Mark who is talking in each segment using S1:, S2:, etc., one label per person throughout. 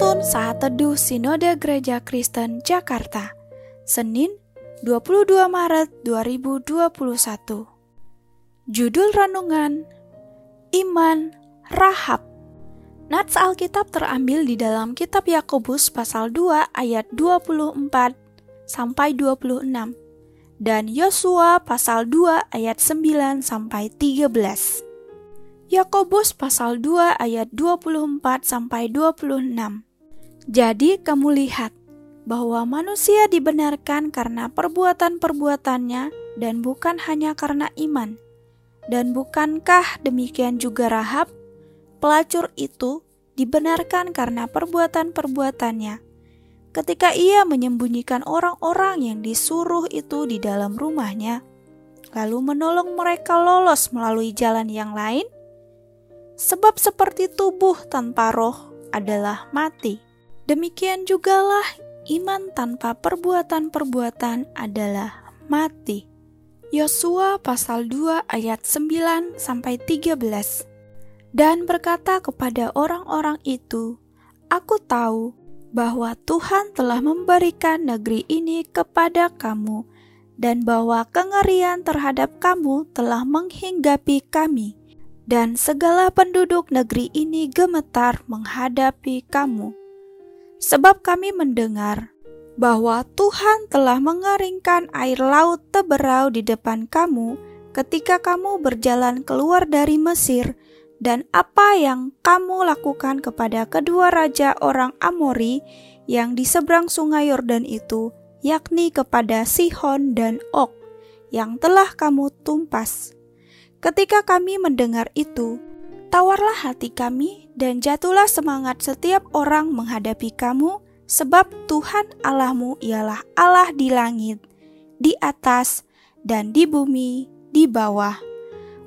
S1: Saat Teduh Sinode Gereja Kristen Jakarta. Senin 22 Maret 2021 Judul Renungan Iman Rahab. Nats Alkitab terambil di dalam kitab Yakobus pasal 2 ayat 24 sampai 26 dan Yosua pasal 2 ayat 9 sampai 13. Yakobus pasal 2 ayat 24 sampai 26. Jadi kamu lihat bahwa manusia dibenarkan karena perbuatan-perbuatannya dan bukan hanya karena iman. Dan bukankah demikian juga Rahab, pelacur itu dibenarkan karena perbuatan-perbuatannya. Ketika ia menyembunyikan orang-orang yang disuruh itu di dalam rumahnya, lalu menolong mereka lolos melalui jalan yang lain, Sebab seperti tubuh tanpa roh adalah mati. Demikian jugalah iman tanpa perbuatan-perbuatan adalah mati. Yosua pasal 2 ayat 9 sampai 13. Dan berkata kepada orang-orang itu, Aku tahu bahwa Tuhan telah memberikan negeri ini kepada kamu dan bahwa kengerian terhadap kamu telah menghinggapi kami dan segala penduduk negeri ini gemetar menghadapi kamu. Sebab kami mendengar bahwa Tuhan telah mengeringkan air laut teberau di depan kamu ketika kamu berjalan keluar dari Mesir, dan apa yang kamu lakukan kepada kedua raja orang Amori yang di seberang sungai Yordan itu, yakni kepada Sihon dan Ok, yang telah kamu tumpas. Ketika kami mendengar itu, tawarlah hati kami dan jatuhlah semangat setiap orang menghadapi kamu, sebab Tuhan Allahmu ialah Allah di langit, di atas, dan di bumi, di bawah.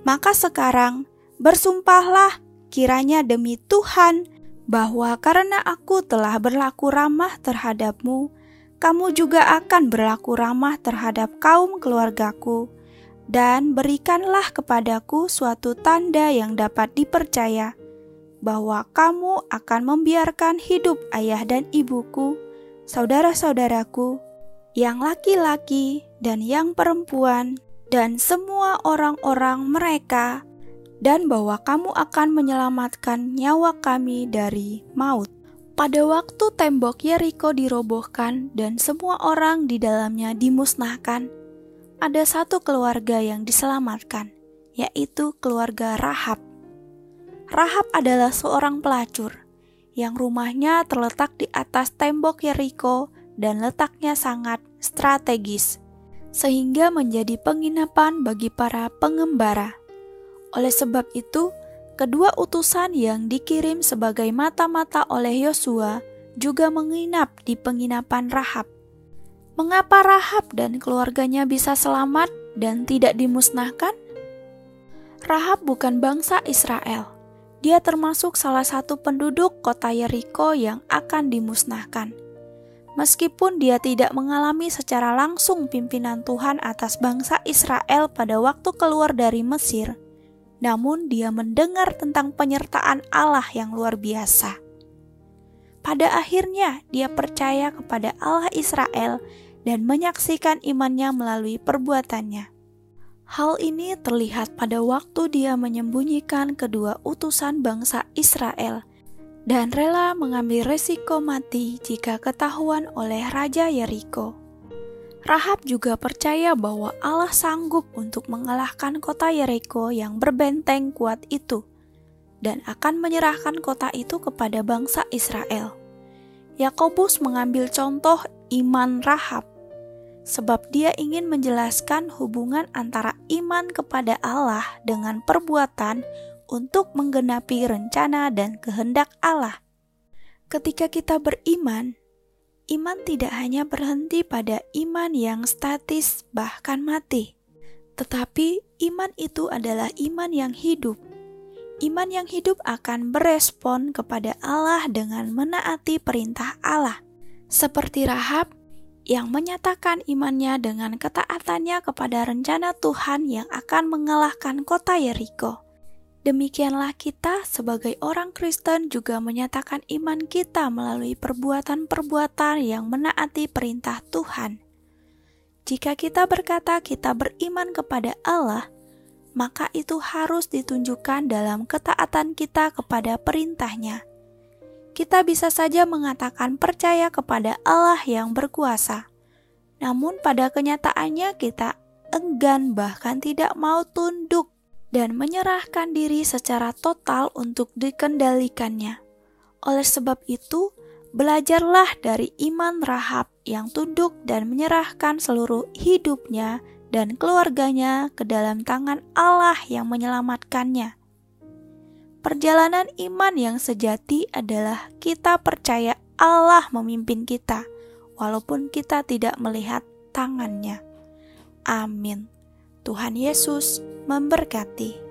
S1: Maka sekarang bersumpahlah kiranya demi Tuhan bahwa karena aku telah berlaku ramah terhadapmu, kamu juga akan berlaku ramah terhadap kaum keluargaku dan berikanlah kepadaku suatu tanda yang dapat dipercaya bahwa kamu akan membiarkan hidup ayah dan ibuku, saudara-saudaraku, yang laki-laki dan yang perempuan, dan semua orang-orang mereka, dan bahwa kamu akan menyelamatkan nyawa kami dari maut. Pada waktu tembok Yeriko dirobohkan dan semua orang di dalamnya dimusnahkan, ada satu keluarga yang diselamatkan, yaitu keluarga Rahab. Rahab adalah seorang pelacur yang rumahnya terletak di atas tembok Yeriko dan letaknya sangat strategis, sehingga menjadi penginapan bagi para pengembara. Oleh sebab itu, kedua utusan yang dikirim sebagai mata-mata oleh Yosua juga menginap di penginapan Rahab. Mengapa Rahab dan keluarganya bisa selamat dan tidak dimusnahkan? Rahab bukan bangsa Israel. Dia termasuk salah satu penduduk kota Yeriko yang akan dimusnahkan. Meskipun dia tidak mengalami secara langsung pimpinan Tuhan atas bangsa Israel pada waktu keluar dari Mesir, namun dia mendengar tentang penyertaan Allah yang luar biasa. Pada akhirnya, dia percaya kepada Allah Israel dan menyaksikan imannya melalui perbuatannya. Hal ini terlihat pada waktu dia menyembunyikan kedua utusan bangsa Israel dan rela mengambil resiko mati jika ketahuan oleh Raja Yeriko. Rahab juga percaya bahwa Allah sanggup untuk mengalahkan kota Yeriko yang berbenteng kuat itu dan akan menyerahkan kota itu kepada bangsa Israel. Yakobus mengambil contoh iman Rahab sebab dia ingin menjelaskan hubungan antara iman kepada Allah dengan perbuatan untuk menggenapi rencana dan kehendak Allah. Ketika kita beriman, iman tidak hanya berhenti pada iman yang statis, bahkan mati, tetapi iman itu adalah iman yang hidup. Iman yang hidup akan berespon kepada Allah dengan menaati perintah Allah, seperti Rahab yang menyatakan imannya dengan ketaatannya kepada rencana Tuhan yang akan mengalahkan kota Yeriko. Demikianlah kita sebagai orang Kristen juga menyatakan iman kita melalui perbuatan-perbuatan yang menaati perintah Tuhan. Jika kita berkata kita beriman kepada Allah, maka itu harus ditunjukkan dalam ketaatan kita kepada perintahnya. Kita bisa saja mengatakan percaya kepada Allah yang berkuasa, namun pada kenyataannya kita enggan bahkan tidak mau tunduk dan menyerahkan diri secara total untuk dikendalikannya. Oleh sebab itu, belajarlah dari iman Rahab yang tunduk dan menyerahkan seluruh hidupnya dan keluarganya ke dalam tangan Allah yang menyelamatkannya. Perjalanan iman yang sejati adalah kita percaya Allah memimpin kita, walaupun kita tidak melihat tangannya. Amin. Tuhan Yesus memberkati.